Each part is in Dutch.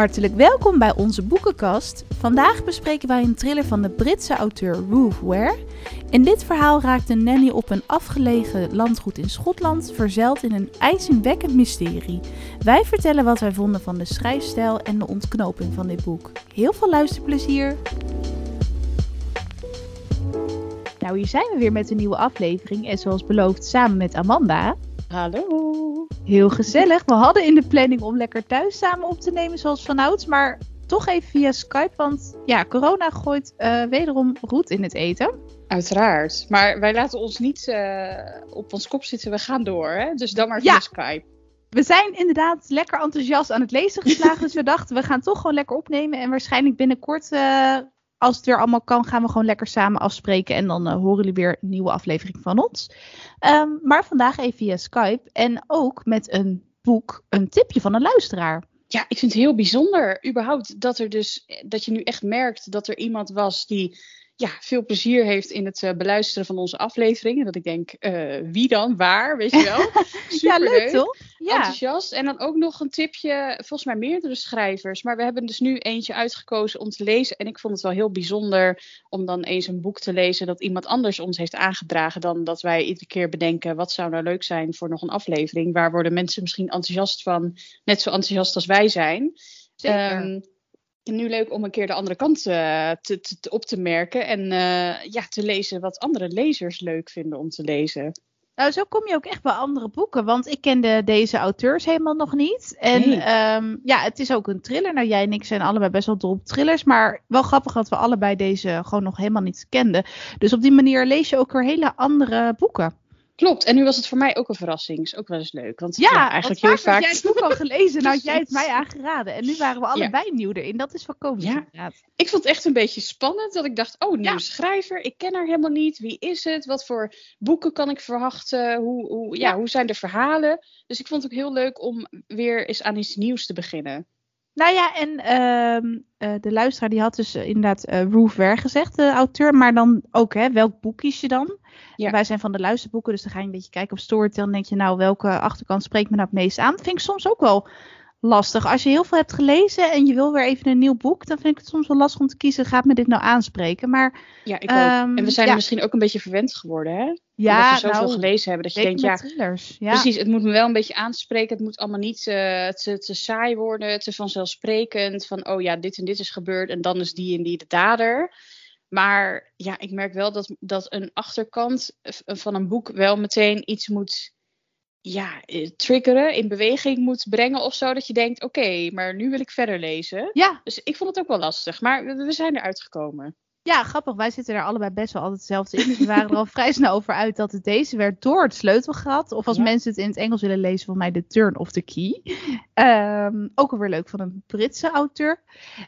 Hartelijk welkom bij onze boekenkast. Vandaag bespreken wij een thriller van de Britse auteur Ruth Ware. In dit verhaal raakt een nanny op een afgelegen landgoed in Schotland verzeild in een ijzingwekkend mysterie. Wij vertellen wat wij vonden van de schrijfstijl en de ontknoping van dit boek. Heel veel luisterplezier! Nou, hier zijn we weer met een nieuwe aflevering en zoals beloofd samen met Amanda. Hallo. Heel gezellig. We hadden in de planning om lekker thuis samen op te nemen zoals vanouds, maar toch even via Skype, want ja, corona gooit uh, wederom roet in het eten. Uiteraard. Maar wij laten ons niet uh, op ons kop zitten, we gaan door. Hè? Dus dan maar via ja. Skype. We zijn inderdaad lekker enthousiast aan het lezen geslagen, dus we dachten we gaan toch gewoon lekker opnemen en waarschijnlijk binnenkort uh, als het weer allemaal kan, gaan we gewoon lekker samen afspreken. En dan uh, horen jullie weer een nieuwe aflevering van ons. Um, maar vandaag even via Skype. En ook met een boek, een tipje van een luisteraar. Ja, ik vind het heel bijzonder. Überhaupt dat er dus dat je nu echt merkt dat er iemand was die ja, veel plezier heeft in het uh, beluisteren van onze afleveringen. Dat ik denk, uh, wie dan, waar, weet je wel. ja, leuk toch? Ja. Enthousiast. En dan ook nog een tipje, volgens mij meerdere schrijvers. Maar we hebben dus nu eentje uitgekozen om te lezen. En ik vond het wel heel bijzonder om dan eens een boek te lezen dat iemand anders ons heeft aangedragen. Dan dat wij iedere keer bedenken, wat zou nou leuk zijn voor nog een aflevering. Waar worden mensen misschien enthousiast van, net zo enthousiast als wij zijn. Zeker. Um, nu leuk om een keer de andere kant uh, te, te, op te merken en uh, ja, te lezen wat andere lezers leuk vinden om te lezen. Nou, zo kom je ook echt bij andere boeken, want ik kende deze auteurs helemaal nog niet. En nee. um, ja, het is ook een thriller. Nou, jij en ik zijn allebei best wel dol op thrillers, maar wel grappig dat we allebei deze gewoon nog helemaal niet kenden. Dus op die manier lees je ook weer hele andere boeken. Klopt, en nu was het voor mij ook een verrassing. Is ook wel eens leuk. Want ja, ja eigenlijk heel vaak. jij het boek al gelezen, nou had jij het mij aangeraden. En nu waren we allebei ja. nieuw erin. Dat is wel komisch. Ja. Inderdaad. Ik vond het echt een beetje spannend. Dat ik dacht, oh, nieuw ja. schrijver. Ik ken haar helemaal niet. Wie is het? Wat voor boeken kan ik verwachten? Hoe, hoe, ja, hoe zijn de verhalen? Dus ik vond het ook heel leuk om weer eens aan iets nieuws te beginnen. Nou ja, en uh, uh, de luisteraar die had dus uh, inderdaad uh, Ruth Ware gezegd, de auteur. Maar dan ook, hè, welk boek kies je dan? Ja. Wij zijn van de luisterboeken, dus dan ga je een beetje kijken op Storytel. En denk je, nou, welke achterkant spreekt me nou het meest aan? Dat vind ik soms ook wel lastig. Als je heel veel hebt gelezen en je wil weer even een nieuw boek, dan vind ik het soms wel lastig om te kiezen, gaat me dit nou aanspreken? Maar, ja, ik ook. En we zijn ja. er misschien ook een beetje verwend geworden, hè? Ja, Omdat we zoveel nou, gelezen hebben, dat je denkt, ja, thrillers, ja, precies, het moet me wel een beetje aanspreken. Het moet allemaal niet uh, te, te saai worden, te vanzelfsprekend. Van, oh ja, dit en dit is gebeurd en dan is die en die de dader. Maar ja, ik merk wel dat, dat een achterkant van een boek wel meteen iets moet ja, triggeren, in beweging moet brengen of zo. Dat je denkt, oké, okay, maar nu wil ik verder lezen. Ja. Dus ik vond het ook wel lastig, maar we, we zijn eruit gekomen. Ja, grappig. Wij zitten er allebei best wel altijd hetzelfde in. Dus we waren er al vrij snel over uit dat het deze werd door het sleutelgat. Of als ja. mensen het in het Engels willen lezen, volgens mij de Turn of the Key. Um, ook alweer leuk van een Britse auteur.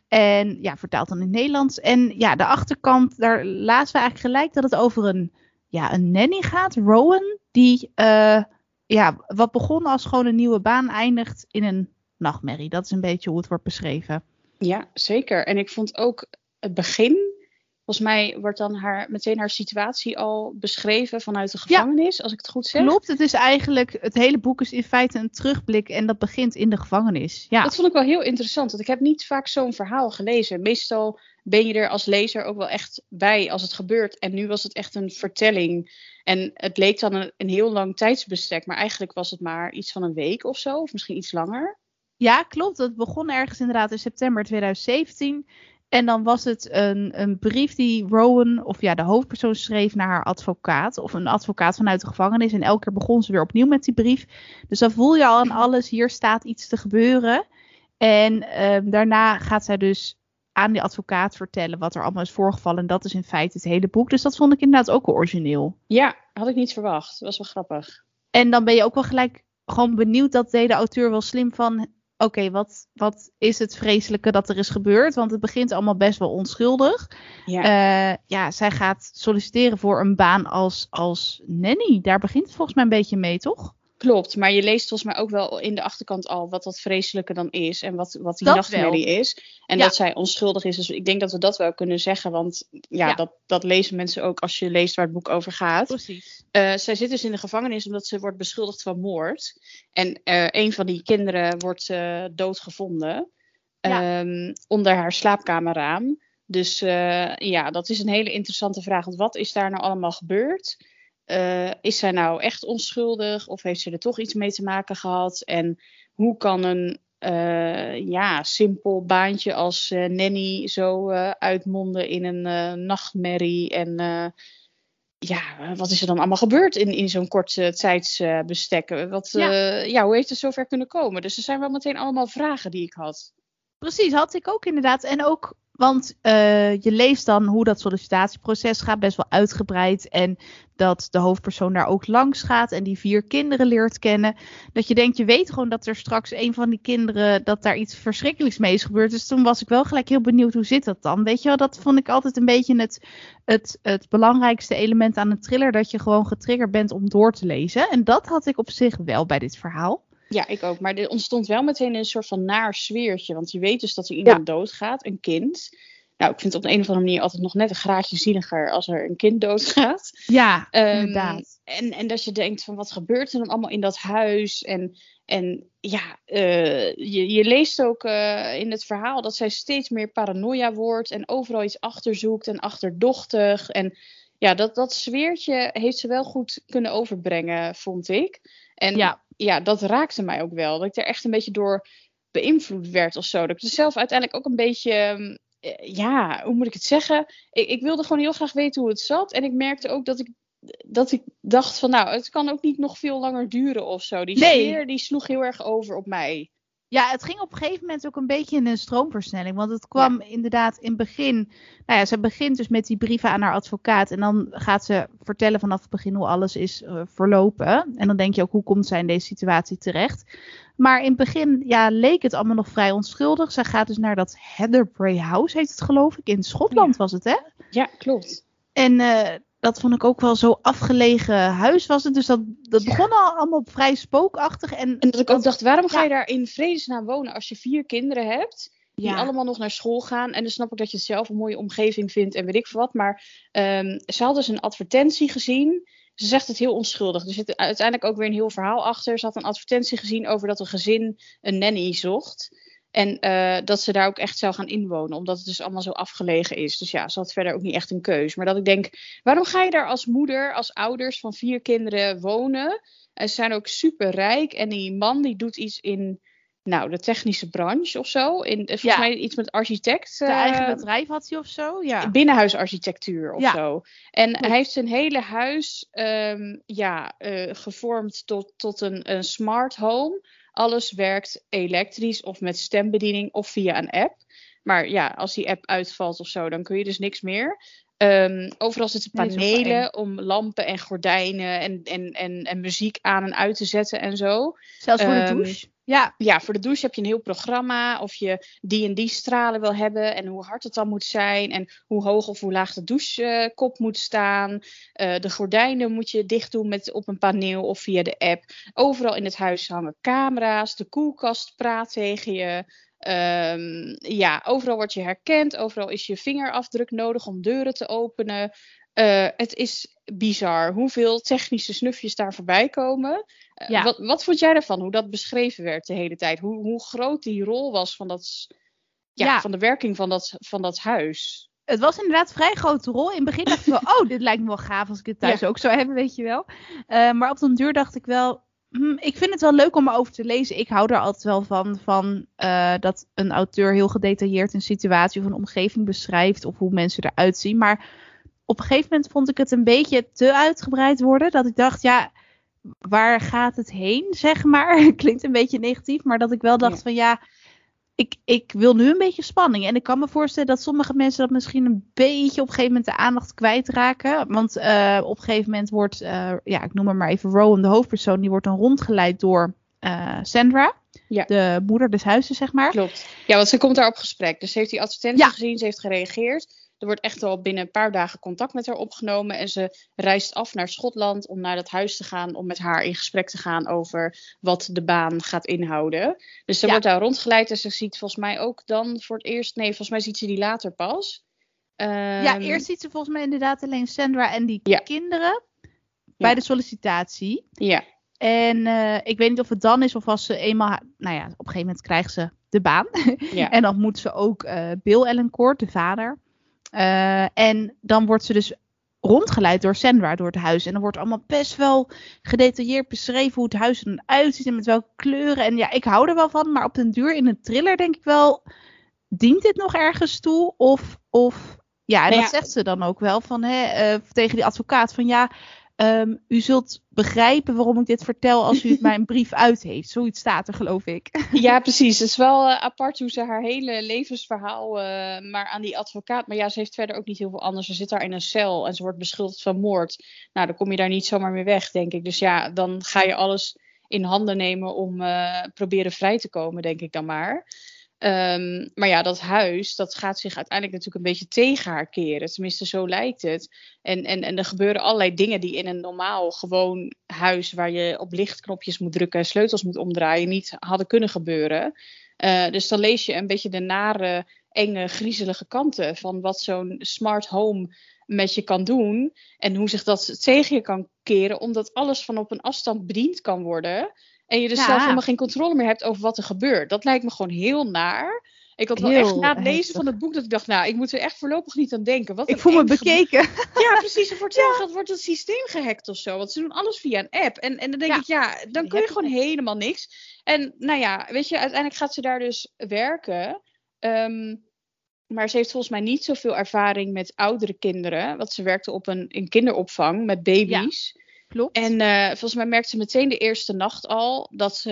En ja, vertaald dan in het Nederlands. En ja, de achterkant, daar lazen we eigenlijk gelijk dat het over een, ja, een nanny gaat. Rowan, die... Uh, ja, wat begon als gewoon een nieuwe baan eindigt in een nachtmerrie. Dat is een beetje hoe het wordt beschreven. Ja, zeker. En ik vond ook het begin. Volgens mij wordt dan haar, meteen haar situatie al beschreven vanuit de gevangenis, ja, als ik het goed zeg. Klopt, het is eigenlijk, het hele boek is in feite een terugblik en dat begint in de gevangenis. Ja. Dat vond ik wel heel interessant, want ik heb niet vaak zo'n verhaal gelezen. Meestal ben je er als lezer ook wel echt bij als het gebeurt. En nu was het echt een vertelling. En het leek dan een, heel lang tijdsbestek, maar eigenlijk was het maar iets van een week of zo, of misschien iets langer. Ja, klopt. Dat begon ergens inderdaad in september 2017. En dan was het een, een brief die Rowan, of ja, de hoofdpersoon schreef naar haar advocaat. Of een advocaat vanuit de gevangenis. En elke keer begon ze weer opnieuw met die brief. Dus dan voel je al aan alles, hier staat iets te gebeuren. En um, daarna gaat zij dus aan die advocaat vertellen wat er allemaal is voorgevallen. En dat is in feite het hele boek. Dus dat vond ik inderdaad ook wel origineel. Ja, had ik niet verwacht. Dat was wel grappig. En dan ben je ook wel gelijk gewoon benieuwd. Dat deed de auteur wel slim van. Oké, okay, wat, wat is het vreselijke dat er is gebeurd? Want het begint allemaal best wel onschuldig. Ja, uh, ja zij gaat solliciteren voor een baan als, als nanny. Daar begint het volgens mij een beetje mee, toch? Klopt, maar je leest volgens mij ook wel in de achterkant al wat dat vreselijke dan is en wat, wat die nachtmerrie is. En ja. dat zij onschuldig is. Dus ik denk dat we dat wel kunnen zeggen, want ja, ja, Dat, dat lezen mensen ook als je leest waar het boek over gaat. Precies. Uh, zij zit dus in de gevangenis omdat ze wordt beschuldigd van moord. En uh, een van die kinderen wordt uh, doodgevonden. Ja. ehm, onder haar slaapkamerraam. Dus eh, ja, dat is een hele interessante vraag. Want wat is daar nou allemaal gebeurd? Eh, is zij nou echt onschuldig of heeft ze er toch iets mee te maken gehad? En hoe kan een eh, ja, simpel baantje als eh, nanny zo uitmonden in een nachtmerrie? En ja, wat is er dan allemaal gebeurd in, in zo'n kort eh, tijdsbestek? Wat, Ja. ja. ja, hoe heeft het zover kunnen komen? Dus er zijn wel meteen allemaal vragen die ik had. Precies, had ik ook inderdaad. En ook, want eh, je leest dan hoe dat sollicitatieproces gaat, best wel uitgebreid. En dat de hoofdpersoon daar ook langs gaat en die vier kinderen leert kennen. Dat je denkt, je weet gewoon dat er straks een van die kinderen, dat daar iets verschrikkelijks mee is gebeurd. Dus toen was ik wel gelijk heel benieuwd, hoe zit dat dan? Weet je wel, dat vond ik altijd een beetje het, het, het belangrijkste element aan een thriller. Dat je gewoon getriggerd bent om door te lezen. En dat had ik op zich wel bij dit verhaal. Ja, ik ook. Maar er ontstond wel meteen een soort van naar sfeertje. Want je weet dus dat er iemand doodgaat, een kind. Nou, ik vind het op een of andere manier altijd nog net een graadje zieliger als er een kind doodgaat. Ja, Ehm, inderdaad. En, en dat je denkt van wat gebeurt er dan allemaal in dat huis? En, en ja, eh, je, je leest ook eh, in het verhaal dat zij steeds meer paranoia wordt en overal iets achterzoekt en achterdochtig. En ja, dat, dat sfeertje heeft ze wel goed kunnen overbrengen, vond ik. En Ja. Ja, dat raakte mij ook wel. Dat ik er echt een beetje door beïnvloed werd of zo. Dat ik er zelf uiteindelijk ook een beetje, ehm, eh, ja, hoe moet ik het zeggen? Ik, ik wilde gewoon heel graag weten hoe het zat. En ik merkte ook dat ik, dat ik dacht van, nou, het kan ook niet nog veel langer duren of zo. Die Nee. sfeer, die sloeg heel erg over op mij. Ja, het ging op een gegeven moment ook een beetje in een stroomversnelling. Want het kwam inderdaad in het begin. Nou ja, ze begint dus met die brieven aan haar advocaat. En dan gaat ze vertellen vanaf het begin hoe alles is eh, verlopen. En dan denk je ook, hoe komt zij in deze situatie terecht? Maar in het begin ja, leek het allemaal nog vrij onschuldig. Ze gaat dus naar dat Heatherbrae House, heet het geloof ik. In Schotland was het, hè? Ja, klopt. En eh, dat vond ik ook wel zo afgelegen huis was het. Dus dat, dat begon al allemaal vrij spookachtig. En, En dat ik ook dacht, waarom ga je daar in vredesnaam wonen als je vier kinderen hebt? Die ja, allemaal nog naar school gaan. En dan snap ik dat je het zelf een mooie omgeving vindt en weet ik veel wat. Maar ehm, ze had dus een advertentie gezien. Ze zegt het heel onschuldig. Er zit uiteindelijk ook weer een heel verhaal achter. Ze had een advertentie gezien over dat een gezin een nanny zocht. En eh, dat ze daar ook echt zou gaan inwonen. Omdat het dus allemaal zo afgelegen is. Dus ja, ze had verder ook niet echt een keus. Maar dat ik denk, waarom ga je daar als moeder, als ouders van vier kinderen wonen? En ze zijn ook super rijk. En die man die doet iets in nou, de technische branche of zo. In, eh, volgens Ja. mij iets met architect. zijn eigen eh, bedrijf had hij of zo. Ja. binnenhuisarchitectuur of Ja. zo. En hij heeft zijn hele huis ehm, ja, gevormd tot, tot een, een smart home. Alles werkt elektrisch of met stembediening of via een app. Maar ja, als die app uitvalt of zo, dan kun je dus niks meer. Ehm, overal zitten Nee, panelen om lampen en gordijnen en, en, en, en muziek aan en uit te zetten en zo. Zelfs voor de Ehm, douche. Ja, Ja, voor de douche heb je een heel programma. Of je die en die stralen wil hebben. En hoe hard het dan moet zijn. En hoe hoog of hoe laag de douchekop moet staan. Eh, de gordijnen moet je dicht doen met, op een paneel of via de app. Overal in het huis hangen camera's. De koelkast praat tegen je. Ehm, ja, overal word je herkend. Overal is je vingerafdruk nodig om deuren te openen. Eh, het is bizar hoeveel technische snufjes daar voorbij komen. Eh, Ja. wat, wat vond jij ervan? Hoe dat beschreven werd de hele tijd? Hoe, hoe groot die rol was van, dat, ja, Ja. van de werking van dat, van dat huis? het was inderdaad een vrij grote rol. In het begin dacht ik wel, oh, dit lijkt me wel gaaf als ik het thuis Ja. ook zou hebben, weet je wel. Eh, maar op den duur dacht ik wel, hm, ik vind het wel leuk om erover te lezen. Ik hou er altijd wel van, van dat een auteur heel gedetailleerd een situatie of een omgeving beschrijft. Of hoe mensen eruit zien. Maar op een gegeven moment vond ik het een beetje te uitgebreid worden. Dat ik dacht, ja, waar gaat het heen, zeg maar? Klinkt een beetje negatief, maar dat ik wel dacht Ja. van ja, ik, ik wil nu een beetje spanning. En ik kan me voorstellen dat sommige mensen dat misschien een beetje op een gegeven moment de aandacht kwijtraken. Want eh, op een gegeven moment wordt, eh, ja, ik noem maar even Rowan, de hoofdpersoon, die wordt dan rondgeleid door eh, Sandra. Ja. De moeder des huizes, zeg maar. Klopt. Ja, want ze komt daar op gesprek. Dus ze heeft die advertentie Ja. gezien, ze heeft gereageerd. Er wordt echt al binnen een paar dagen contact met haar opgenomen. En ze reist af naar Schotland om naar dat huis te gaan. Om met haar in gesprek te gaan over wat de baan gaat inhouden. Dus ze Ja. wordt daar rondgeleid. En ze ziet volgens mij ook dan voor het eerst. Nee, volgens mij ziet ze die later pas. Ja, Ehm, eerst ziet ze volgens mij inderdaad alleen Sandra en die Ja. kinderen bij Ja. de sollicitatie. Ja, En eh, ik weet niet of het dan is of als ze eenmaal, nou ja, op een gegeven moment krijgt ze de baan. Ja. en dan moet ze ook eh, Bill Ellencourt, de vader. Eh, en dan wordt ze dus rondgeleid door Sandra door het huis. En dan wordt allemaal best wel gedetailleerd beschreven hoe het huis er dan uitziet en met welke kleuren. En ja, ik hou er wel van, maar op den duur in een thriller denk ik wel, dient dit nog ergens toe? Of, of ja, en Nou dat zegt ze dan ook wel van, hè, eh, tegen die advocaat van ja, ehm, u zult begrijpen waarom ik dit vertel als u het mijn brief uit heeft. Zoiets staat er geloof ik. Ja, precies. Het is wel eh, apart hoe ze haar hele levensverhaal eh, maar aan die advocaat. Maar ja, ze heeft verder ook niet heel veel anders. Ze zit daar in een cel en ze wordt beschuldigd van moord. Nou, dan kom je daar niet zomaar mee weg, denk ik. Dus ja, dan ga je alles in handen nemen om eh, proberen vrij te komen, denk ik dan maar. Ehm, maar ja, dat huis, dat gaat zich uiteindelijk natuurlijk een beetje tegen haar keren. Tenminste, zo lijkt het. En, en, en er gebeuren allerlei dingen die in een normaal gewoon huis, waar je op lichtknopjes moet drukken en sleutels moet omdraaien, niet hadden kunnen gebeuren. Eh, dus dan lees je een beetje de nare, enge, griezelige kanten van wat zo'n smart home met je kan doen. En hoe zich dat tegen je kan keren, omdat alles van op een afstand bediend kan worden. En je dus Ja. zelf helemaal geen controle meer hebt over wat er gebeurt. Dat lijkt me gewoon heel naar. Ik had wel Heel echt na het lezen heftig. van het boek dat ik dacht, nou, ik moet er echt voorlopig niet aan denken. Wat Ik een voel me bekeken. Ja, precies. En voor hetzelfde wordt het systeem gehackt of zo. Want ze doen alles via een app. En, en dan denk Ja. ik, ja, dan kun je gewoon helemaal niks. En nou ja, weet je, uiteindelijk gaat ze daar dus werken. Ehm, maar ze heeft volgens mij niet zoveel ervaring met oudere kinderen. Want ze werkte op een, in kinderopvang met baby's. Klopt. En eh, volgens mij merkte ze meteen de eerste nacht al dat ze,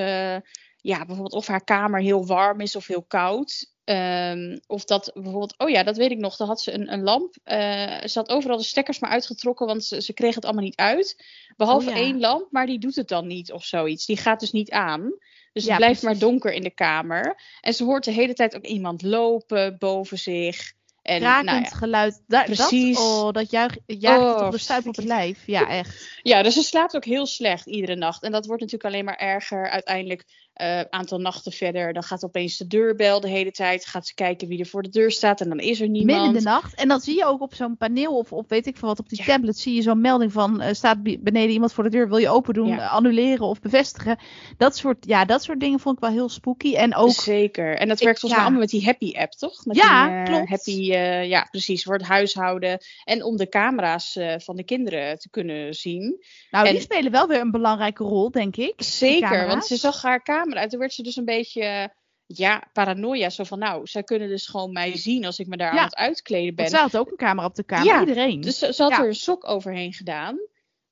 ja, bijvoorbeeld of haar kamer heel warm is of heel koud. Ehm, of dat bijvoorbeeld, oh ja, dat weet ik nog, dan had ze een, een lamp. Eh, ze had overal de stekkers maar uitgetrokken, want ze, ze kreeg het allemaal niet uit. Behalve Oh ja. één lamp, maar die doet het dan niet of zoiets. Die gaat dus niet aan. Dus Ja, het blijft precies. maar donker in de kamer. En ze hoort de hele tijd ook iemand lopen boven zich. En, Krakend nou ja, geluid. Da Precies. Dat, oh, dat juich, jaagt Oh, toch de stuip op het lijf. Ja, echt. Ja, dus ze slaapt ook heel slecht iedere nacht. En dat wordt natuurlijk alleen maar erger. Uiteindelijk, een aantal nachten verder, dan gaat opeens de deurbel de hele tijd. Gaat ze kijken wie er voor de deur staat en dan is er niemand. Midden in de nacht. En dan zie je ook op zo'n paneel of op weet ik veel wat, op die Ja. tablet zie je zo'n melding van eh, staat be- beneden iemand voor de deur, wil je open doen, Ja. eh, annuleren of bevestigen. Dat soort, ja, dat soort dingen vond ik wel heel spooky. En ook, Zeker. En dat werkt volgens mij ja. allemaal met die Happy app, toch? Met Ja, die, klopt. Happy, ja, precies. Voor het huishouden. En om de camera's van de kinderen te kunnen zien. nou, die en- spelen wel weer een belangrijke rol, denk ik. Zeker, want ze zag haar camera. Toen werd ze dus een beetje, ja, paranoia. Zo van, nou, zij kunnen dus gewoon mij zien als ik me daar Ja. aan het uitkleden ben. Zij had ook een camera op de kamer, Ja, iedereen. Dus ze, ze had Ja. er een sok overheen gedaan.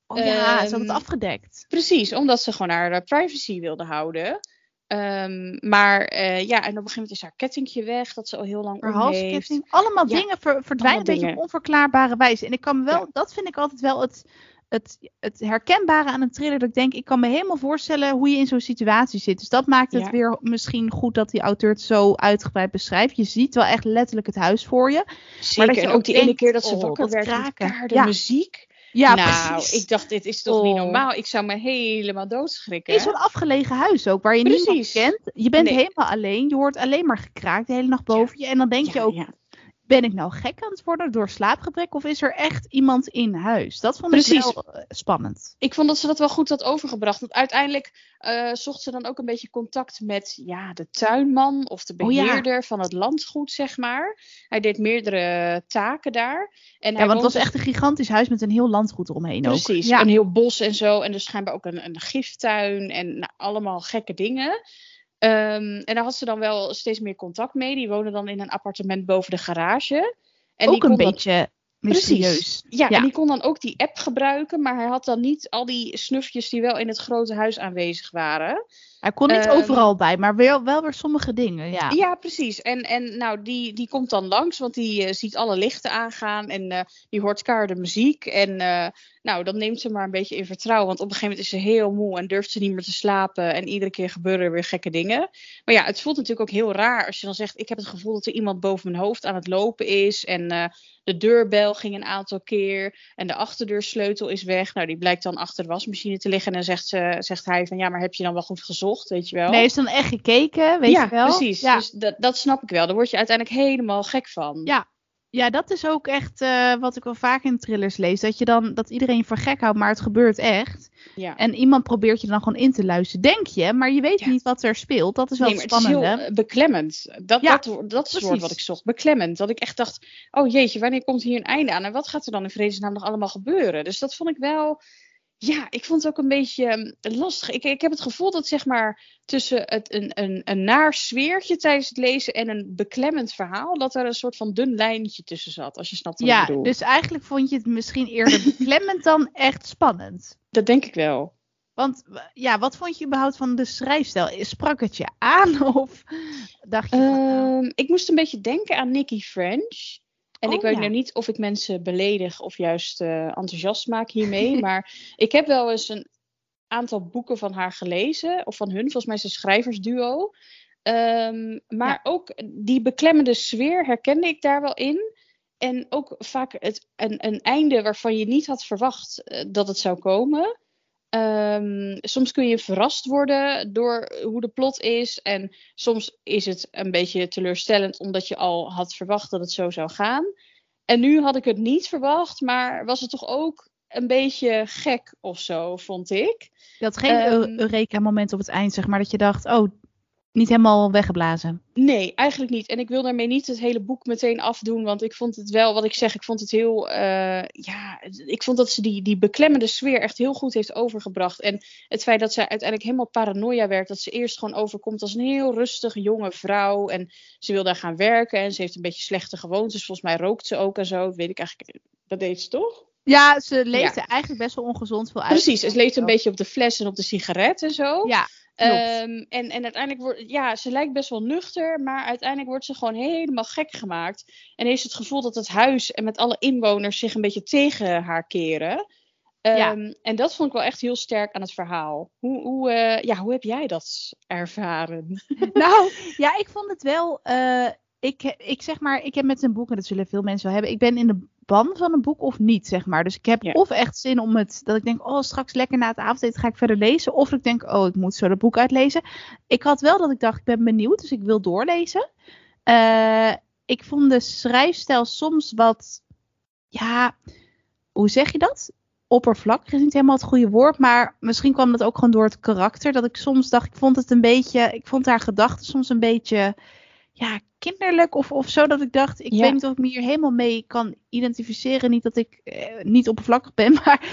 oh ja, ze had het ehm, afgedekt. Precies, omdat ze gewoon haar eh, privacy wilde houden. Ehm, maar eh, ja, en op een gegeven moment is haar kettingje weg, dat ze al heel lang Haar halsketting. Allemaal dingen ver- verdwijnen allemaal een beetje dingen. op onverklaarbare wijze. En ik kan wel, dat vind ik altijd wel het, het, het herkenbare aan een thriller. Dat ik denk, ik kan me helemaal voorstellen hoe je in zo'n situatie zit. Dus dat maakt het Ja. weer misschien goed dat die auteur het zo uitgebreid beschrijft. Je ziet wel echt letterlijk het huis voor je. Zeker, dat je en ook die ene keer dat ze oh, wakker dat werd kraken. keiharde Ja. muziek. Ja, nou, precies. ik dacht, dit is toch niet Oh. normaal? Ik zou me helemaal doodschrikken. In zo'n afgelegen huis ook, waar je niemand kent. Je bent Nee. helemaal alleen. Je hoort alleen maar gekraakt de hele nacht boven je. En dan denk je ook, ja. Ben ik nou gek aan het worden door slaapgebrek? Of is er echt iemand in huis? Dat vond Precies. ik wel eh, spannend. Ik vond dat ze dat wel goed had overgebracht. Want uiteindelijk eh, zocht ze dan ook een beetje contact met ja, de tuinman of de Oh ja. beheerder van het landgoed, zeg maar. Hij deed meerdere taken daar. En Ja, hij want het was echt een gigantisch huis met een heel landgoed eromheen ook. Precies, Ja. een heel bos en zo. En dus schijnbaar ook een, een giftuin en nou, allemaal gekke dingen. Ehm, en daar had ze dan wel steeds meer contact mee. Die woonde dan in een appartement boven de garage. En die ook een dan- beetje mysterieus. Ja, Ja. en die kon dan ook die app gebruiken. Maar hij had dan niet al die snufjes die wel in het grote huis aanwezig waren. Hij kon niet Ehm, overal bij, maar wel, wel weer sommige dingen. Ja. Ja, precies. En, en nou, die, die komt dan langs, want die eh, ziet alle lichten aangaan en eh, die hoort keiharde muziek. En eh, nou, dan neemt ze maar een beetje in vertrouwen, want op een gegeven moment is ze heel moe en durft ze niet meer te slapen. En iedere keer gebeuren er weer gekke dingen. Maar ja, het voelt natuurlijk ook heel raar als je dan zegt, ik heb het gevoel dat er iemand boven mijn hoofd aan het lopen is. En de deurbel ging een aantal keer en de achterdeursleutel is weg. Nou, die blijkt dan achter de wasmachine te liggen en dan zegt, ze, zegt hij van, ja, maar heb je dan wel goed gezocht, weet je wel? Nee, is dan echt gekeken, weet ja, je wel? precies. Ja. Dus dat, dat snap ik wel. Daar word je uiteindelijk helemaal gek van. Ja. Ja, dat is ook echt uh, wat ik wel vaak in thrillers lees. Dat je dan dat iedereen je voor gek houdt, maar het gebeurt echt. Ja. En iemand probeert je dan gewoon in te luisteren. Denk je, maar je weet Ja. niet wat er speelt. Dat is wel Nee, het is heel eh, beklemmend. Dat, Ja, dat, dat is het woord precies. wat ik zocht. Beklemmend. Dat ik echt dacht, oh jeetje, wanneer komt hier een einde aan? En wat gaat er dan in vredesnaam nog allemaal gebeuren? Dus dat vond ik wel... Ja, ik vond het ook een beetje eh, lastig. Ik, ik heb het gevoel dat zeg maar tussen het, een, een, een naar sfeertje tijdens het lezen en een beklemmend verhaal, dat er een soort van dun lijntje tussen zat, als je snapt wat ik Ja, bedoel. dus eigenlijk vond je het misschien eerder beklemmend dan echt spannend. Dat denk ik wel. Want ja, wat vond je überhaupt van de schrijfstijl? Sprak het je aan of dacht je nou, Ehm, ik moest een beetje denken aan Nicky French. En Oh, ik weet ja. nou niet of ik mensen beledig of juist eh, enthousiast maak hiermee. maar ik heb wel eens een aantal boeken van haar gelezen. Of van hun, volgens mij is het een schrijversduo. Ehm, maar Ja. ook die beklemmende sfeer herkende ik daar wel in. En ook vaak het, een, een einde waarvan je niet had verwacht eh, dat het zou komen. Ehm, soms kun je verrast worden door hoe de plot is. En soms is het een beetje teleurstellend omdat je al had verwacht dat het zo zou gaan. En nu had ik het niet verwacht, maar was het toch ook een beetje gek of zo, vond ik. je had geen ehm, Eu- Eureka-moment op het eind, zeg maar, dat je dacht, oh, niet helemaal weggeblazen. Nee, eigenlijk niet. En ik wil daarmee niet het hele boek meteen afdoen, want ik vond het wel, wat ik zeg, ik vond het heel, eh, ja, ik vond dat ze die, die beklemmende sfeer echt heel goed heeft overgebracht. En het feit dat zij uiteindelijk helemaal paranoia werd, dat ze eerst gewoon overkomt als een heel rustige jonge vrouw en ze wil daar gaan werken en ze heeft een beetje slechte gewoontes. Volgens mij rookt ze ook en zo, dat weet ik eigenlijk, dat deed ze toch? Ja, ze leefde eigenlijk best wel ongezond veel uit. Precies, het leeft een beetje op de fles en op de sigaret en zo. Ja, Ehm, en, en uiteindelijk wordt, ja, ze lijkt best wel nuchter, maar uiteindelijk wordt ze gewoon helemaal gek gemaakt. En heeft het gevoel dat het huis en met alle inwoners zich een beetje tegen haar keren. Ja. Ehm, En dat vond ik wel echt heel sterk aan het verhaal. Hoe, hoe, eh, ja, hoe heb jij dat ervaren? Nou, ja, ik vond het wel. eh, ik, ik zeg maar, ik heb met een boek, en dat zullen veel mensen wel hebben. Ik ben in de ban van een boek of niet, zeg maar. Dus ik heb Ja. of echt zin om het, dat ik denk, oh, straks lekker na het avondeten ga ik verder lezen. Of ik denk, oh, ik moet zo dat boek uitlezen. Ik had wel dat ik dacht, ik ben benieuwd, dus ik wil doorlezen. Eh, ik vond de schrijfstijl soms wat, ja, hoe zeg je dat? Oppervlakkig is niet helemaal het goede woord, maar misschien kwam dat ook gewoon door het karakter. Dat ik soms dacht, ik vond het een beetje, ik vond haar gedachten soms een beetje, ja, kinderlijk of, of zo. Dat ik dacht, ik Ja. weet niet of ik me hier helemaal mee kan identificeren. Niet dat ik eh, niet oppervlakkig ben, maar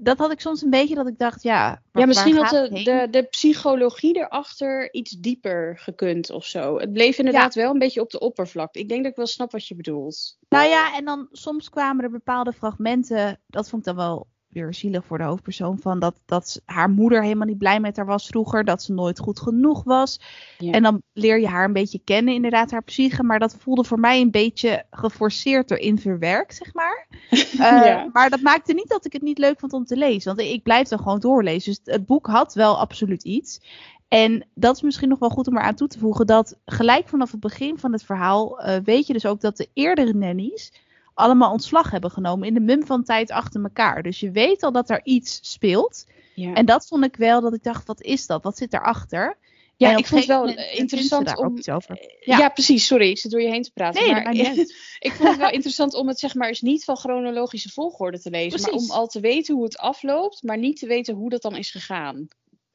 dat had ik soms een beetje dat ik dacht, ja. waar- Ja, misschien had de, de psychologie erachter iets dieper gekund of zo. Het bleef inderdaad wel een beetje op de oppervlakte. Ik denk dat ik wel snap wat je bedoelt. Nou ja, en dan soms kwamen er bepaalde fragmenten. Dat vond ik dan wel weer zielig voor de hoofdpersoon. Van dat, dat haar moeder helemaal niet blij met haar was vroeger. Dat ze nooit goed genoeg was. Ja. En dan leer je haar een beetje kennen, inderdaad, haar psyche. Maar dat voelde voor mij een beetje geforceerd erin verwerkt, zeg maar. Eh. Maar dat maakte niet dat ik het niet leuk vond om te lezen. Want ik blijf dan gewoon doorlezen. Dus het boek had wel absoluut iets. En dat is misschien nog wel goed om eraan toe te voegen. Dat gelijk vanaf het begin van het verhaal eh, weet je dus ook dat de eerdere nannies allemaal ontslag hebben genomen in de mum van tijd achter elkaar. Dus je weet al dat er iets speelt. Ja. En dat vond ik wel dat ik dacht, wat is dat? Wat zit daarachter? Ja, ik vond het wel interessant om. over. Ja. Ja. precies. Sorry, ik zit door je heen te praten. Nee, maar ik vond het wel interessant om het zeg maar eens niet van chronologische volgorde te lezen, maar om al te weten hoe het afloopt, maar niet te weten hoe dat dan is gegaan.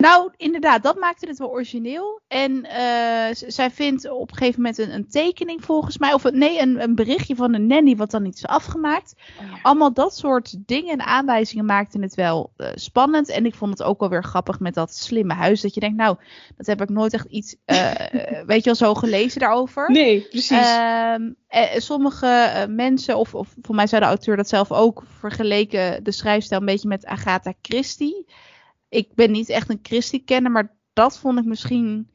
Nou, inderdaad, dat maakte het wel origineel. En eh, zij vindt op een gegeven moment een, een tekening volgens mij. Of nee, een, een berichtje van een nanny wat dan niet is afgemaakt. Allemaal dat soort dingen en aanwijzingen maakten het wel eh, spannend. En ik vond het ook wel weer grappig met dat slimme huis. Dat je denkt, nou, dat heb ik nooit echt iets, eh, weet je wel, zo gelezen daarover. Nee, precies. Ehm, eh, sommige mensen, of, of voor mij zou de auteur dat zelf ook vergeleken, de schrijfstijl een beetje met Agatha Christie. Ik ben niet echt een Christie-kenner, maar dat vond ik misschien.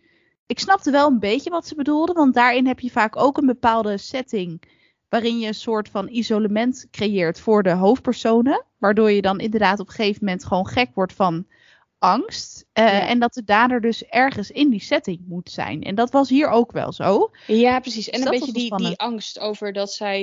Ik snapte wel een beetje wat ze bedoelde, want daarin heb je vaak ook een bepaalde setting. Waarin je een soort van isolement creëert voor de hoofdpersonen. Waardoor je dan inderdaad op een gegeven moment gewoon gek wordt van angst. Eh, Ja. En dat de dader dus ergens in die setting moet zijn. En dat was hier ook wel zo. Ja, precies. En Dus een beetje die, die angst over dat zij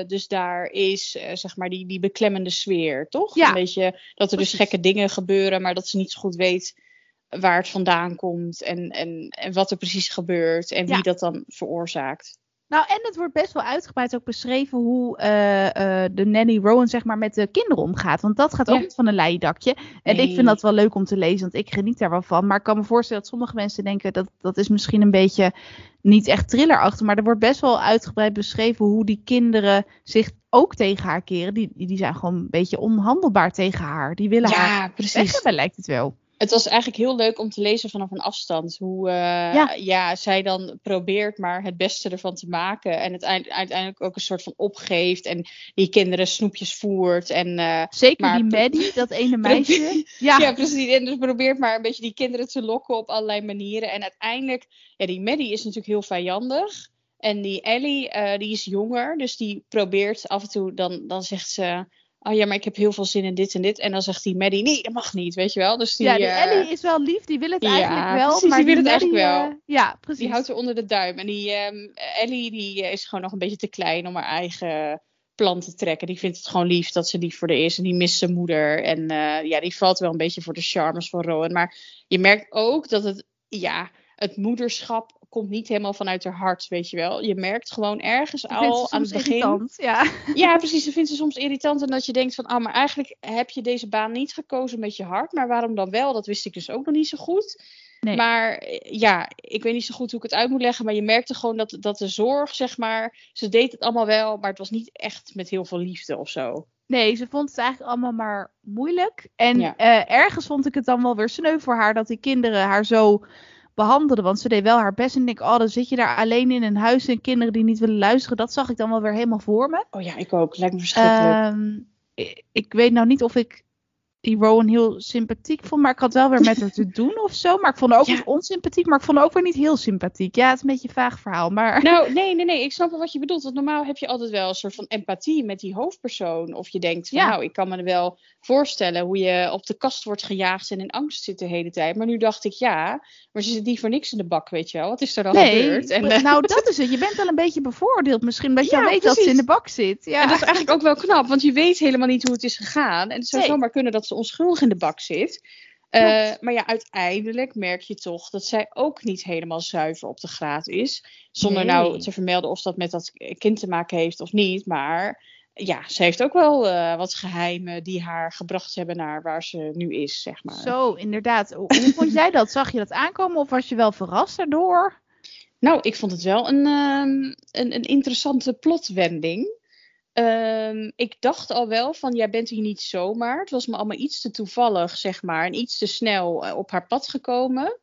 eh, dus daar is, eh, zeg maar, die, die beklemmende sfeer, toch? Ja, Een beetje dat er dus gekke dingen gebeuren, maar dat ze niet zo goed weet waar het vandaan komt en, en, en wat er precies gebeurt en wie Ja. dat dan veroorzaakt. Nou, en het wordt best wel uitgebreid ook beschreven hoe uh, uh, de nanny Rowan zeg maar met de kinderen omgaat. Want dat gaat ook niet van een leidakje. En Nee. ik vind dat wel leuk om te lezen, want ik geniet daar wel van. Maar ik kan me voorstellen dat sommige mensen denken dat dat is misschien een beetje niet echt thrillerachtig. Maar er wordt best wel uitgebreid beschreven hoe die kinderen zich ook tegen haar keren. Die, die zijn gewoon een beetje onhandelbaar tegen haar. Die willen haar Ja, weg precies. hebben, lijkt het wel. Het was eigenlijk heel leuk om te lezen vanaf een afstand. Hoe eh, Ja. ja. zij dan probeert maar het beste ervan te maken. En het eind- uiteindelijk ook een soort van opgeeft. En die kinderen snoepjes voert. En eh, Zeker Maar- die Maddie, dat ene meisje. Ja, Ja, precies. En dus probeert maar een beetje die kinderen te lokken op allerlei manieren. En uiteindelijk, ja, die Maddie is natuurlijk heel vijandig. En die Ellie, eh, die is jonger. Dus die probeert af en toe, dan, dan zegt ze... Oh ja, maar ik heb heel veel zin in dit en dit. En dan zegt die Maddie, nee, dat mag niet, weet je wel. Dus die, ja, die eh, Ellie is wel lief, die wil het ja, eigenlijk wel. precies, maar die wil het Maddie, eigenlijk wel. eh, ja, precies. die houdt er onder de duim. En die ehm, Ellie, die eh, is gewoon nog een beetje te klein om haar eigen plan te trekken. Die vindt het gewoon lief dat ze lief voor de is. En die mist zijn moeder. En ja, die valt wel een beetje voor de charmes van Rowan. Maar je merkt ook dat het, ja, het moederschap komt niet helemaal vanuit haar hart, weet je wel. Je merkt gewoon ergens ze al aan het begin... irritant, Ja. Ja, precies. Dat vindt ze soms irritant. En dat je denkt van, ah, maar eigenlijk heb je deze baan niet gekozen met je hart. Maar waarom dan wel? Dat wist ik dus ook nog niet zo goed. Nee. Maar eh, ja, ik weet niet zo goed hoe ik het uit moet leggen. Maar je merkte gewoon dat, dat de zorg, zeg maar, ze deed het allemaal wel. Maar het was niet echt met heel veel liefde of zo. Nee, ze vond het eigenlijk allemaal maar moeilijk. En Ja. eh, ergens vond ik het dan wel weer sneu voor haar dat die kinderen haar zo behandelden. Want ze deed wel haar best. En ik denk, oh, dan zit je daar alleen in een huis en kinderen die niet willen luisteren. Dat zag ik dan wel weer helemaal voor me. Oh ja, ik ook. Lijkt me verschrikkelijk. Ehm, ik, ik weet nou niet of ik die Rowan heel sympathiek vond. Maar ik had wel weer met haar te doen of zo. Maar ik vond haar ook Ja. niet onsympathiek. Maar ik vond haar ook weer niet heel sympathiek. Ja, het is een beetje een vaag verhaal. Maar Nou, nee, nee, nee. Ik snap wel wat je bedoelt. Want normaal heb je altijd wel een soort van empathie met die hoofdpersoon. Of je denkt van, Ja. nou, ik kan me wel voorstellen hoe je op de kast wordt gejaagd en in angst zit de hele tijd. Maar nu dacht ik, ja, maar ze zit niet voor niks in de bak, weet je wel. Wat is er dan gebeurd? En, nou dat is het. Je bent al een beetje bevooroordeeld misschien. Omdat je Ja, al weet dat ze in de bak zit. Ja. En dat is eigenlijk ook wel knap, want je weet helemaal niet hoe het is gegaan. En het zou Nee. zomaar kunnen dat ze onschuldig in de bak zit. Eh, maar ja, uiteindelijk merk je toch dat zij ook niet helemaal zuiver op de graad is. Zonder Nee. nou te vermelden of dat met dat kind te maken heeft of niet. Maar ja, ze heeft ook wel eh, wat geheimen die haar gebracht hebben naar waar ze nu is, zeg maar. Zo, inderdaad. Hoe hoe vond jij dat? Zag je dat aankomen of was je wel verrast daardoor? Nou, ik vond het wel een, ehm, een, een interessante plotwending. Ehm, ik dacht al wel van, jij bent hier niet zomaar. Het was me allemaal iets te toevallig, zeg maar. En iets te snel eh, op haar pad gekomen.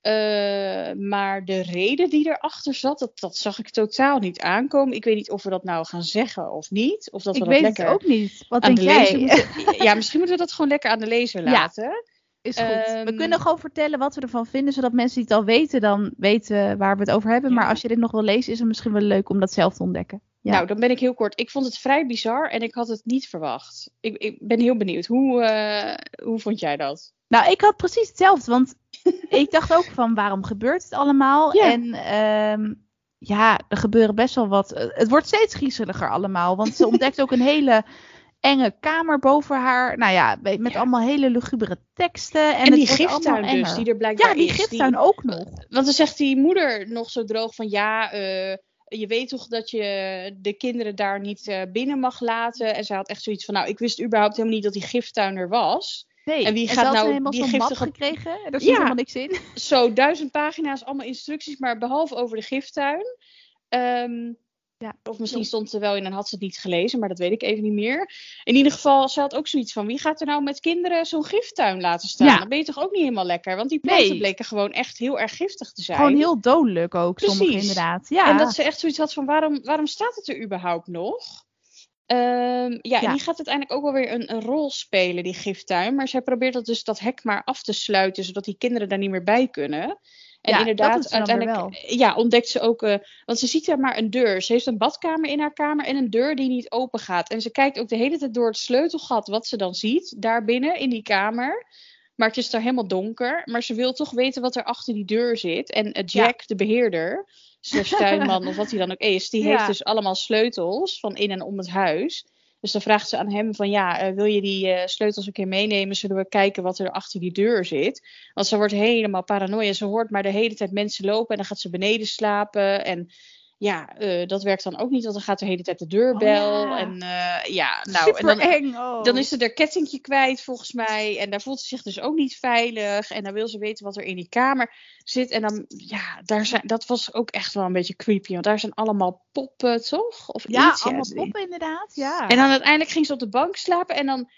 Eh, maar de reden die erachter zat, dat, dat zag ik totaal niet aankomen. Ik weet niet of we dat nou gaan zeggen of niet. Of dat ik we dat weet lekker het ook niet. Wat denk de jij? moeten... Ja, misschien moeten we dat gewoon lekker aan de lezer Ja. laten. Is goed. we Ehm, kunnen gewoon vertellen wat we ervan vinden, zodat mensen die het al weten, dan weten waar we het over hebben. Maar als je dit nog wil lezen, is het misschien wel leuk om dat zelf te ontdekken. Ja. Nou, dan ben ik heel kort. Ik vond het vrij bizar en ik had het niet verwacht. Ik, ik ben heel benieuwd. Hoe, eh, hoe vond jij dat? Nou, ik had precies hetzelfde, want ik dacht ook van waarom gebeurt het allemaal? Ja. En ehm, ja, er gebeuren best wel wat. eh, Het wordt steeds griezeliger allemaal, want ze ontdekt ook een hele enge kamer boven haar. Nou ja, met Ja. allemaal hele lugubere teksten. En, En, het die giftuin dus, die er blijkbaar Ja, die is. giftuin ook nog. Want dan zegt die moeder nog zo droog van ja, eh, je weet toch dat je de kinderen daar niet eh, binnen mag laten. En zij had echt zoiets van nou, ik wist überhaupt helemaal niet dat die giftuin er was. Nee, En wie gaat nou helemaal die map giftige- gekregen? Er zit Ja. helemaal niks in. Zo duizend pagina's, allemaal instructies, maar behalve over de giftuin. Ehm, Ja. Of misschien stond er wel in en had ze het niet gelezen, maar dat weet ik even niet meer. In ieder geval, ze had ook zoiets van: wie gaat er nou met kinderen zo'n giftuin laten staan? Ja. Dan ben je toch ook niet helemaal lekker? Want die planten Nee. bleken gewoon echt heel erg giftig te zijn. Gewoon heel dodelijk ook, sommige Precies. inderdaad. Ja. En dat ze echt zoiets had van: waarom, waarom staat het er überhaupt nog? Ehm, ja, Ja. en die gaat uiteindelijk ook wel weer een, een rol spelen, die giftuin. Maar zij probeert dat dus dat hek maar af te sluiten, zodat die kinderen daar niet meer bij kunnen. En Ja, inderdaad, uiteindelijk ja, ontdekt ze ook. eh, want ze ziet daar maar een deur. Ze heeft een badkamer in haar kamer en een deur die niet open gaat. En ze kijkt ook de hele tijd door het sleutelgat wat ze dan ziet, daar binnen in die kamer. Maar het is daar helemaal donker. Maar ze wil toch weten wat er achter die deur zit. En eh, Jack, de beheerder, slash tuinman of wat hij dan ook is, die Ja. heeft dus allemaal sleutels van in en om het huis. Dus dan vraagt ze aan hem van ja, eh, wil je die eh, sleutels een keer meenemen? Zullen we kijken wat er achter die deur zit? Want ze wordt helemaal paranoia. Ze hoort maar de hele tijd mensen lopen en dan gaat ze beneden slapen. En ja, uh, dat werkt dan ook niet, want dan gaat de hele tijd de deurbel. Oh, ja. En uh, ja, nou, Super en dan, eng. Oh. dan is ze er kettingje kwijt volgens mij. En daar voelt ze zich dus ook niet veilig. En dan wil ze weten wat er in die kamer zit. En dan, ja, daar zijn, dat was ook echt wel een beetje creepy. Want daar zijn allemaal poppen, toch? Of ja, iets, allemaal ja. poppen inderdaad. Ja. En dan uiteindelijk ging ze op de bank slapen. En dan,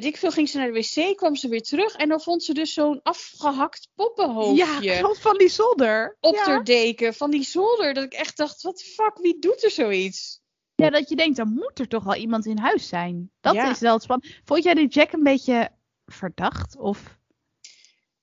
weet ik veel, ging ze naar de wc, kwam ze weer terug. En dan vond ze dus zo'n afgehakt poppenhoofdje ja, klopt van die zolder. op ja. haar deken van die zolder. Dat ik echt dacht, wat fuck, wie doet er zoiets? ja, dat je denkt, dan moet er toch wel iemand in huis zijn. Dat Ja. is wel spannend. Vond jij die Jack een beetje verdacht? Of...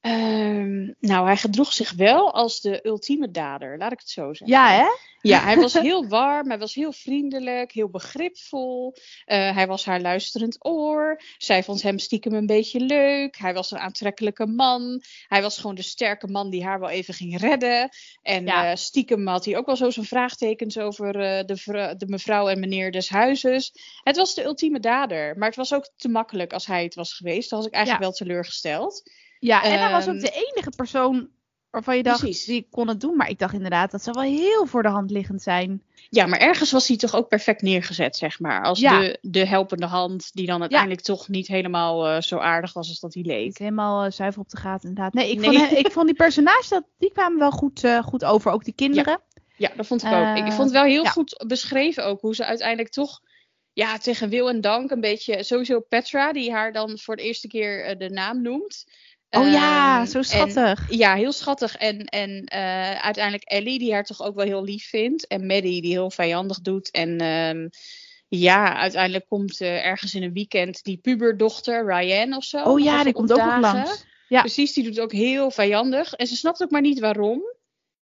Ehm, nou, hij gedroeg zich wel als de ultieme dader, laat ik het zo zeggen. Ja, hè? Ja, hij was heel warm, hij was heel vriendelijk, heel begripvol. Eh, hij was haar luisterend oor. Zij vond hem stiekem een beetje leuk. Hij was een aantrekkelijke man. Hij was gewoon de sterke man die haar wel even ging redden. En Ja. eh, stiekem had hij ook wel zo zijn vraagtekens over eh, de, de mevrouw en meneer des huizes. Het was de ultieme dader. Maar het was ook te makkelijk als hij het was geweest. Dan was ik eigenlijk wel teleurgesteld. Ja, en hij was ook Ehm, de enige persoon waarvan je dacht, Precies. die kon het doen. Maar ik dacht inderdaad, dat zou wel heel voor de hand liggend zijn. Ja, maar ergens was hij toch ook perfect neergezet, zeg maar. Als Ja. de, de helpende hand, die dan uiteindelijk toch niet helemaal eh, zo aardig was als dat hij leek. Helemaal eh, zuiver op de gaten inderdaad. Nee, ik, Nee. Vond, ik vond die personages, dat, die kwamen wel goed, eh, goed over. Ook die kinderen. Ja, dat vond ik ook. Ik vond het wel heel ja. goed beschreven ook, hoe ze uiteindelijk toch, ja, tegen wil en dank een beetje, sowieso Petra, die haar dan voor de eerste keer de naam noemt. Oh ja, Ehm, zo en- schattig. ja, heel schattig. En, en eh, uiteindelijk Ellie, die haar toch ook wel heel lief vindt. En Maddie, die heel vijandig doet. En ehm, ja, uiteindelijk komt eh, ergens in een weekend die puberdochter, Ryan of zo. oh ja, die komt ook nog langs. Ja. Precies, die doet ook heel vijandig. En ze snapt ook maar niet waarom.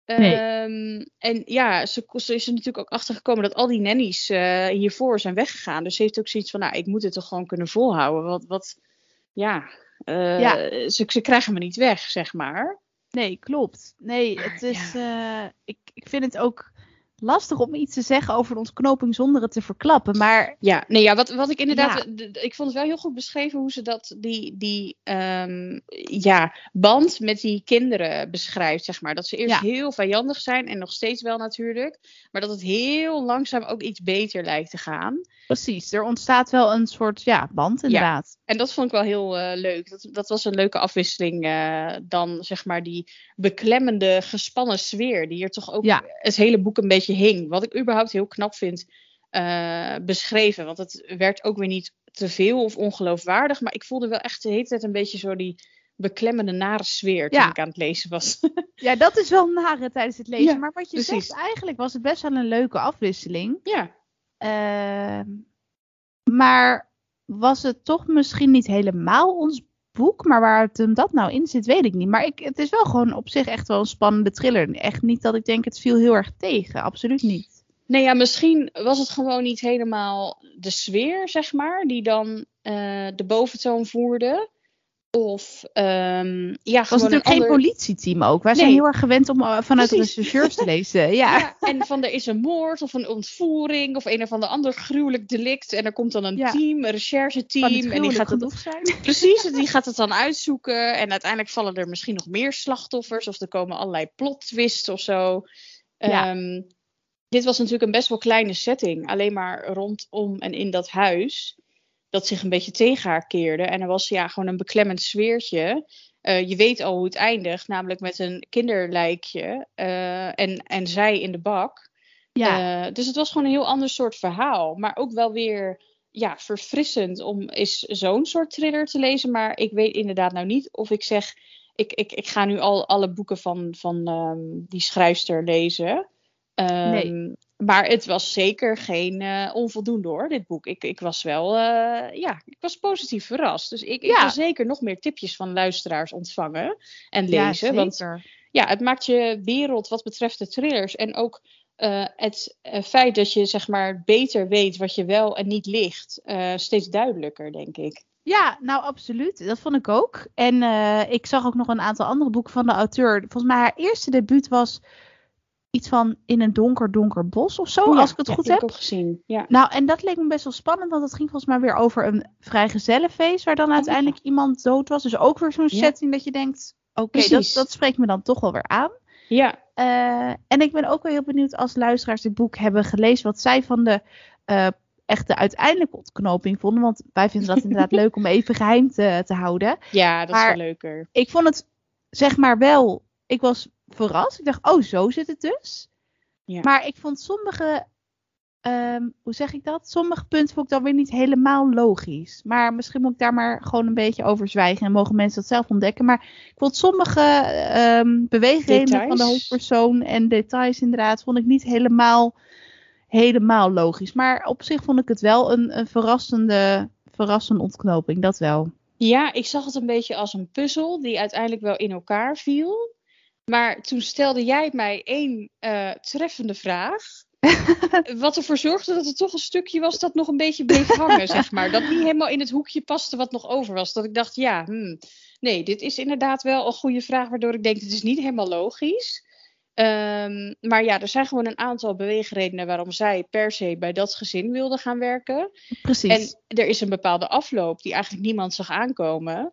Nee. Ehm, en ja, ze, ze is er natuurlijk ook achter gekomen dat al die nannies eh, hiervoor zijn weggegaan. Dus ze heeft ook zoiets van, nou, ik moet het toch gewoon kunnen volhouden. Wat, wat ja, eh, Ja. Ze, ze krijgen me niet weg, zeg maar. Nee, klopt. Nee, Maar, het is. eh, ik, ik vind het ook lastig om iets te zeggen over de ontknoping zonder het te verklappen. Maar Ja, nee, ja, wat, wat ik inderdaad, Ja. ik vond het wel heel goed beschreven hoe ze dat, die, die ehm, ja, band met die kinderen beschrijft, zeg maar. Dat ze eerst Ja. heel vijandig zijn en nog steeds wel natuurlijk, maar dat het heel langzaam ook iets beter lijkt te gaan. precies, er ontstaat wel een soort ja, band inderdaad. En dat vond ik wel heel eh, leuk. Dat, dat was een leuke afwisseling eh, dan, zeg maar, die beklemmende, gespannen sfeer die er toch ook Ja. het hele boek een beetje hing. Wat ik überhaupt heel knap vind eh, beschreven. Want het werd ook weer niet te veel of ongeloofwaardig. Maar ik voelde wel echt de hele tijd een beetje zo die beklemmende, nare sfeer toen Ja. ik aan het lezen was. Ja, dat is wel nare tijdens het lezen. Ja, maar wat je precies. zegt, eigenlijk was het best wel een leuke afwisseling. ja. Ehm, maar was het toch misschien niet helemaal ons boek? Maar waar het hem dat nou in zit, weet ik niet. Maar ik, het is wel gewoon op zich echt wel een spannende thriller. Echt niet dat ik denk, het viel heel erg tegen. Absoluut niet. Nee, ja, misschien was het gewoon niet helemaal de sfeer, zeg maar, die dan eh, de boventoon voerde. Of ehm, ja, Het was natuurlijk een geen politieteam ook. Wij zijn heel erg gewend om eh, vanuit Precies. rechercheurs te lezen. Ja. Ja, en van er is een moord of een ontvoering of een of ander ander gruwelijk delict. En er komt dan een Ja. team, een rechercheteam. En die gaat het zijn. Precies, die gaat het dan uitzoeken. En uiteindelijk vallen er misschien nog meer slachtoffers. Of er komen allerlei plot twists of zo. Ja. Ehm, dit was natuurlijk een best wel kleine setting. Alleen maar rondom en in dat huis. Dat zich een beetje tegen haar keerde. En er was ja gewoon een beklemmend sfeertje. Eh, je weet al hoe het eindigt. Namelijk met een kinderlijkje. eh, en, en zij in de bak. Ja. Eh, dus het was gewoon een heel ander soort verhaal. Maar ook wel weer ja, verfrissend om eens zo'n soort thriller te lezen. Maar ik weet inderdaad nou niet of ik zeg... Ik, ik, ik ga nu al alle boeken van, van ehm, die schrijfster lezen. Ehm, Nee. Maar het was zeker geen eh, onvoldoende hoor, dit boek. Ik, ik was wel, eh, ja, ik was positief verrast. Dus ik, ik Ja. wil zeker nog meer tipjes van luisteraars ontvangen en ja, lezen. want zeker. ja, het maakt je wereld wat betreft de thrillers en ook eh, het feit dat je zeg maar beter weet wat je wel en niet ligt, steeds duidelijker, denk ik. Ja, nou absoluut. Dat vond ik ook. En ik zag ook nog een aantal andere boeken van de auteur. Volgens mij haar eerste debuut was iets van In een donker, donker bos of zo, Oh ja, als ik het ja, goed heb. ik ook gezien. Ja. Nou, en dat leek me best wel spannend, want het ging volgens mij weer over een vrijgezellenfeest, waar dan uiteindelijk iemand dood was. Dus ook weer zo'n setting dat je denkt, oké, dat, dat spreekt me dan toch wel weer aan. ja, Eh, en ik ben ook wel heel benieuwd als luisteraars dit boek hebben gelezen, wat zij van de uh, echte uiteindelijke ontknoping vonden. Want wij vinden dat inderdaad leuk om even geheim te, te houden. Ja, dat maar is wel leuker. Ik vond het zeg maar wel, ik was verrast. Ik dacht, oh, zo zit het dus. Ja. Maar ik vond sommige Ehm, hoe zeg ik dat? Sommige punten vond ik dan weer niet helemaal logisch. Maar misschien moet ik daar maar gewoon een beetje over zwijgen en mogen mensen dat zelf ontdekken. Maar ik vond sommige um, beweegredenen van de hoofdpersoon en details inderdaad, vond ik niet helemaal, helemaal logisch. Maar op zich vond ik het wel een, een verrassende, verrassende ontknoping, dat wel. Ja, ik zag het een beetje als een puzzel die uiteindelijk wel in elkaar viel. Maar toen stelde jij mij één uh, treffende vraag. wat ervoor zorgde dat er toch een stukje was dat nog een beetje bleef hangen, zeg maar. Dat niet helemaal in het hoekje paste wat nog over was. Dat ik dacht, ja, hmm, nee, dit is inderdaad wel een goede vraag, waardoor ik denk, het is niet helemaal logisch. Um, maar ja, er zijn gewoon een aantal beweegredenen waarom zij per se bij dat gezin wilde gaan werken. Precies. En er is een bepaalde afloop die eigenlijk niemand zag aankomen,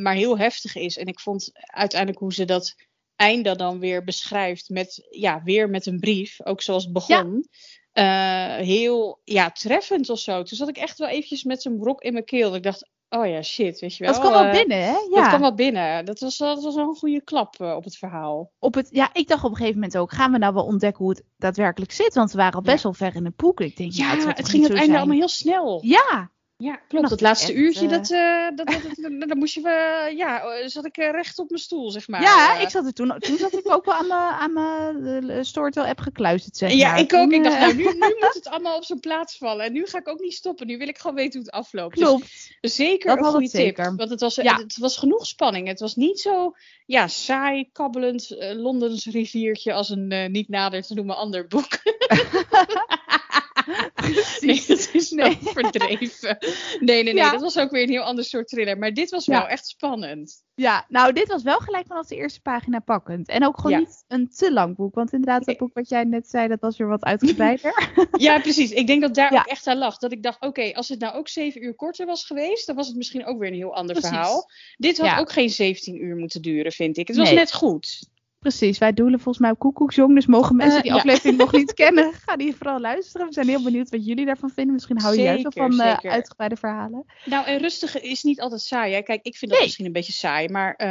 maar heel heftig is. En ik vond uiteindelijk hoe ze dat einde dan weer beschrijft met, ja, weer met een brief, ook zoals het begon. Uh, heel, ja, treffend of zo. Toen zat ik echt wel eventjes met zo'n brok in mijn keel. Ik dacht, oh ja, shit, weet je wel. Dat kwam wel uh, binnen, hè? Ja. Dat kwam wel binnen. Dat was, dat was wel een goede klap uh, op het verhaal. Op het, ja, ik dacht op een gegeven moment ook, gaan we nou wel ontdekken hoe het daadwerkelijk zit? Want we waren al best ja. wel ver in het boek. Ik denk, ja, ja het, het ging het einde allemaal heel snel. Ja, ja, klopt. Dat laatste uurtje, uh... dat, uh, dat, dat, dat, dat, moest je, uh, ja, zat ik recht op mijn stoel, zeg maar. Ja, ik zat er toen, toen zat ik ook wel aan mijn, aan mijn Storytel-app gekluisterd, zeg Ja, maar. ik ook. ik dacht, nou, nu, nu moet het allemaal op zijn plaats vallen. En nu ga ik ook niet stoppen. Nu wil ik gewoon weten hoe het afloopt. Klopt. Dus, zeker dat een goede tip. Zeker. Want het was, ja. het, het, was genoeg spanning. Het was niet zo, ja, saai, kabbelend Londens riviertje als een niet nader te noemen ander boek. Nee, dat is nee. verdreven. Nee, nee, nee. Ja. Dat was ook weer een heel ander soort thriller. Maar dit was wel echt spannend. Ja, nou, dit was wel gelijk vanaf de eerste pagina pakkend. En ook gewoon ja. niet een te lang boek. Want inderdaad, dat boek wat jij net zei, dat was weer wat uitgebreider. ja, precies. Ik denk dat daar ook echt aan lag. Dat ik dacht, oké, okay, als het nou ook zeven uur korter was geweest, dan was het misschien ook weer een heel ander precies. verhaal. Dit had ook geen 17 uur moeten duren, vind ik. Het was nee. net goed. Precies, wij doelen volgens mij op Koekoeksjong. Dus mogen mensen die uh, aflevering ja. nog niet kennen, ga die vooral luisteren. We zijn heel benieuwd wat jullie daarvan vinden. Misschien hou je juist wel van uh, uitgebreide verhalen. Nou, en rustige is niet altijd saai. Hè? Kijk, ik vind dat nee. misschien een beetje saai. Maar uh,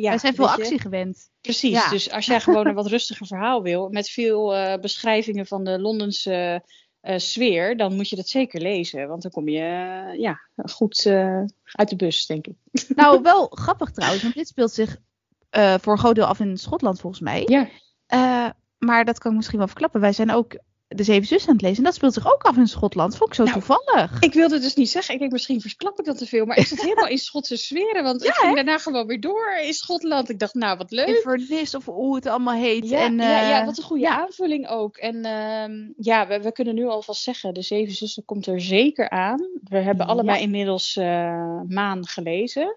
ja. Wij zijn veel actie gewend. Precies, ja. dus als jij gewoon een wat rustiger verhaal wil. Met veel beschrijvingen van de Londense sfeer. Dan moet je dat zeker lezen. Want dan kom je ja, goed uit de bus, denk ik. Nou, wel grappig trouwens. Want dit speelt zich uh, voor een groot deel af in Schotland volgens mij. Ja. Uh, maar dat kan ik misschien wel verklappen. Wij zijn ook de Zeven Zussen aan het lezen. En dat speelt zich ook af in Schotland. Vond ik zo nou, toevallig. Ik wilde dus niet zeggen. Ik denk misschien versklap ik dat te veel. Maar ik zit helemaal in Schotse sferen. Want ja, ik ging hè? daarna gewoon weer door in Schotland. Ik dacht, nou wat leuk. Inverness of hoe het allemaal heet. Ja, en, uh, ja, ja, wat een goede ja. aanvulling ook. En uh, ja, we, we, kunnen nu alvast zeggen. De Zeven Zussen komt er zeker aan. We hebben allebei inmiddels uh, Maan gelezen.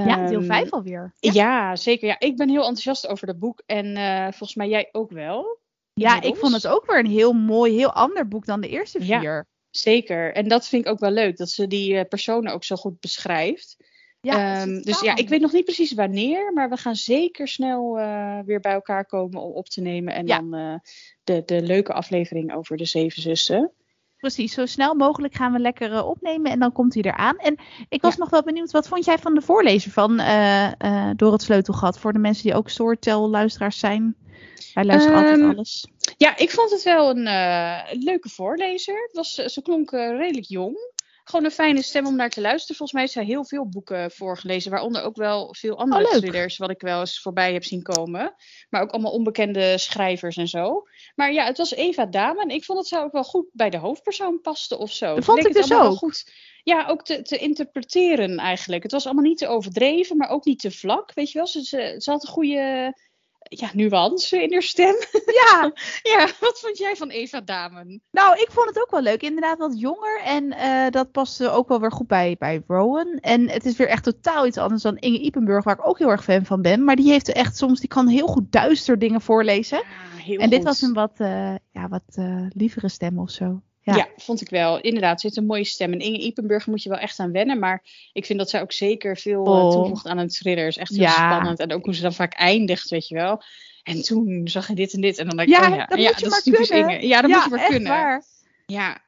Ja, deel 5 alweer. Ja. ja. zeker. Ja, ik ben heel enthousiast over dat boek. En uh, volgens mij jij ook wel. Ja, ik vond het ook weer een heel mooi, heel ander boek dan de eerste vier. Ja, zeker. En dat vind ik ook wel leuk. Dat ze die uh, personen ook zo goed beschrijft. Ja, um, dus ja, ik weet nog niet precies wanneer. Maar we gaan zeker snel uh, weer bij elkaar komen om op te nemen. En ja. dan de, de leuke aflevering over de Zeven Zussen. Precies, zo snel mogelijk gaan we lekker uh, opnemen en dan komt hij eraan. En ik was ja. nog wel benieuwd, wat vond jij van de voorlezer van uh, uh, Door het Sleutelgat? Voor de mensen die ook Storytel-luisteraars zijn. Wij luisteren um, altijd alles. Ja, ik vond het wel een leuke voorlezer. Het was, ze klonk redelijk jong gewoon een fijne stem om naar te luisteren. Volgens mij heeft zij heel veel boeken voorgelezen, waaronder ook wel veel andere oh, thrillers, wat ik wel eens voorbij heb zien komen. Maar ook allemaal onbekende schrijvers en zo. Maar ja, het was Eva Dame en ik vond dat ze ook wel goed bij de hoofdpersoon paste of zo. Dat vond ik, ik dus ook. Goed, ja, ook te, te, interpreteren eigenlijk. Het was allemaal niet te overdreven, maar ook niet te vlak, weet je wel. Ze, ze, ze had een goede ja, nuance in haar stem. Ja. ja, wat vond jij van Eva Damen? Nou, ik vond het ook wel leuk. Inderdaad wat jonger. En uh, dat paste ook wel weer goed bij, bij Rowan. En het is weer echt totaal iets anders dan Inge Ipenburg, waar ik ook heel erg fan van ben. Maar die heeft echt soms, die kan heel goed duister dingen voorlezen. Ja, en dit was een wat, uh, ja, wat uh, lievere stem of zo. Ja. ja. vond ik wel. Inderdaad, zit een mooie stem. En Inge Ipenburg moet je wel echt aan wennen. Maar ik vind dat zij ook zeker veel oh. toevoegt aan een thriller. Is echt heel ja. spannend. En ook hoe ze dan vaak eindigt, weet je wel. En toen zag je dit en dit. En dan denk ik, Ja, oh ja, dat ja, moet je dat maar is kunnen. Inge. Ja, dat moet je maar echt kunnen. waar. Ja,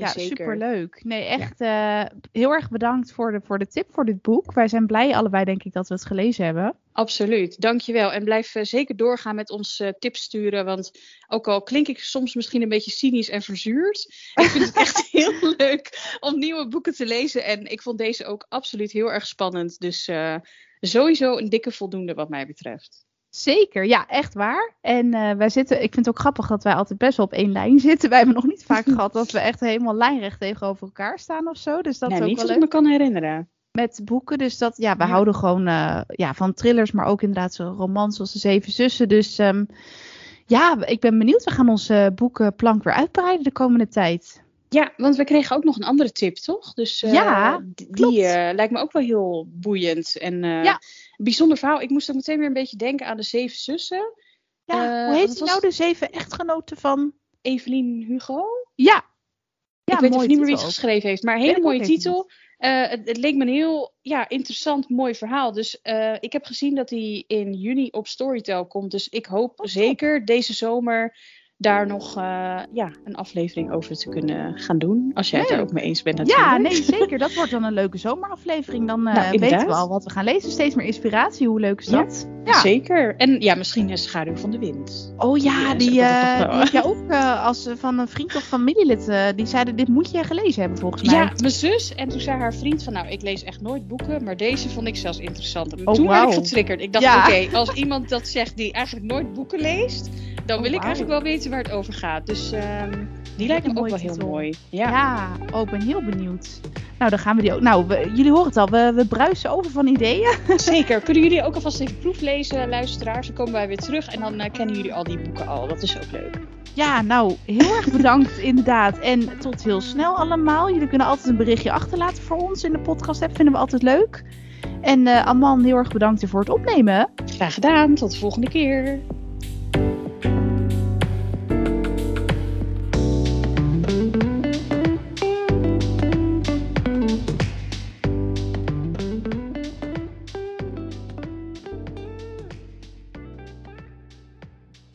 Ja, zeker. superleuk. Nee, echt eh, heel erg bedankt voor de, voor de tip voor dit boek. Wij zijn blij allebei, denk ik, dat we het gelezen hebben. Absoluut, dankjewel. En blijf eh, zeker doorgaan met ons eh, tips sturen. Want ook al klink ik soms misschien een beetje cynisch en verzuurd. Ik vind het echt heel leuk om nieuwe boeken te lezen. En ik vond deze ook absoluut heel erg spannend. Dus sowieso een dikke voldoende wat mij betreft. Zeker, ja, echt waar. En eh, wij zitten, ik vind het ook grappig dat wij altijd best wel op één lijn zitten. Wij hebben nog niet vaak gehad dat we echt helemaal lijnrecht tegenover elkaar staan of zo. Dus dat nou, is ook niet wel leuk ik me kan herinneren. met boeken. Dus dat, ja, we Ja. houden gewoon eh, ja, van thrillers, maar ook inderdaad zo'n romans zoals De Zeven Zussen. Dus ehm, ja, ik ben benieuwd. We gaan onze boekenplank weer uitbreiden de komende tijd. Ja, want we kregen ook nog een andere tip, toch? Dus eh, Ja, die die, eh, lijkt me ook wel heel boeiend. En eh, Ja. Bijzonder verhaal. Ik moest ook meteen weer een beetje denken aan de Zeven Zussen. Ja, Eh, hoe heet die nou? De Zeven Echtgenoten van... Evelien Hugo? Ja. Ja, ik weet niet meer wie het ook. geschreven heeft, maar een hele mooie titel. Eh, het, het leek me een heel ja, interessant, mooi verhaal. Dus eh, ik heb gezien dat hij in juni op Storytel komt. Dus ik hoop Oh, zeker deze zomer daar nog eh, ja, een aflevering over te kunnen gaan doen. Als jij het er ook mee eens bent natuurlijk. Ja, nee, zeker. Dat wordt dan een leuke zomeraflevering. Dan Nou, weten we al wat we gaan lezen. Steeds meer inspiratie. Hoe leuk is dat? Ja. Zeker. En ja, misschien een schaduw van de wind. Oh ja, Die, wel. die ook als van een vriend of familielid. die zeiden, dit moet je gelezen hebben volgens mij. Ja, mijn zus. En toen zei haar vriend van, nou, ik lees echt nooit boeken, maar deze vond ik zelfs interessant. Oh, toen werd ik getriggerd. Ik dacht, oké, als iemand dat zegt die eigenlijk nooit boeken leest, dan Oh, wil ik eigenlijk wel weten waar het over gaat. Dus ehm, die lijkt me ook wel heel mooi. Ja. Ja, oh, ik ben heel benieuwd. Nou, dan gaan we die ook. Nou, we- jullie horen het al. We, we bruisen over van ideeën. zeker. Kunnen jullie ook alvast even proeflezen, luisteraars? Dan komen wij weer terug en dan eh, kennen jullie al die boeken al. Dat is ook leuk. Ja, nou, heel erg bedankt inderdaad. En tot heel snel allemaal. Jullie kunnen altijd een berichtje achterlaten voor ons in de podcast app. Vinden we altijd leuk. En Aman, heel erg bedankt voor het opnemen. Graag gedaan. Tot de volgende keer.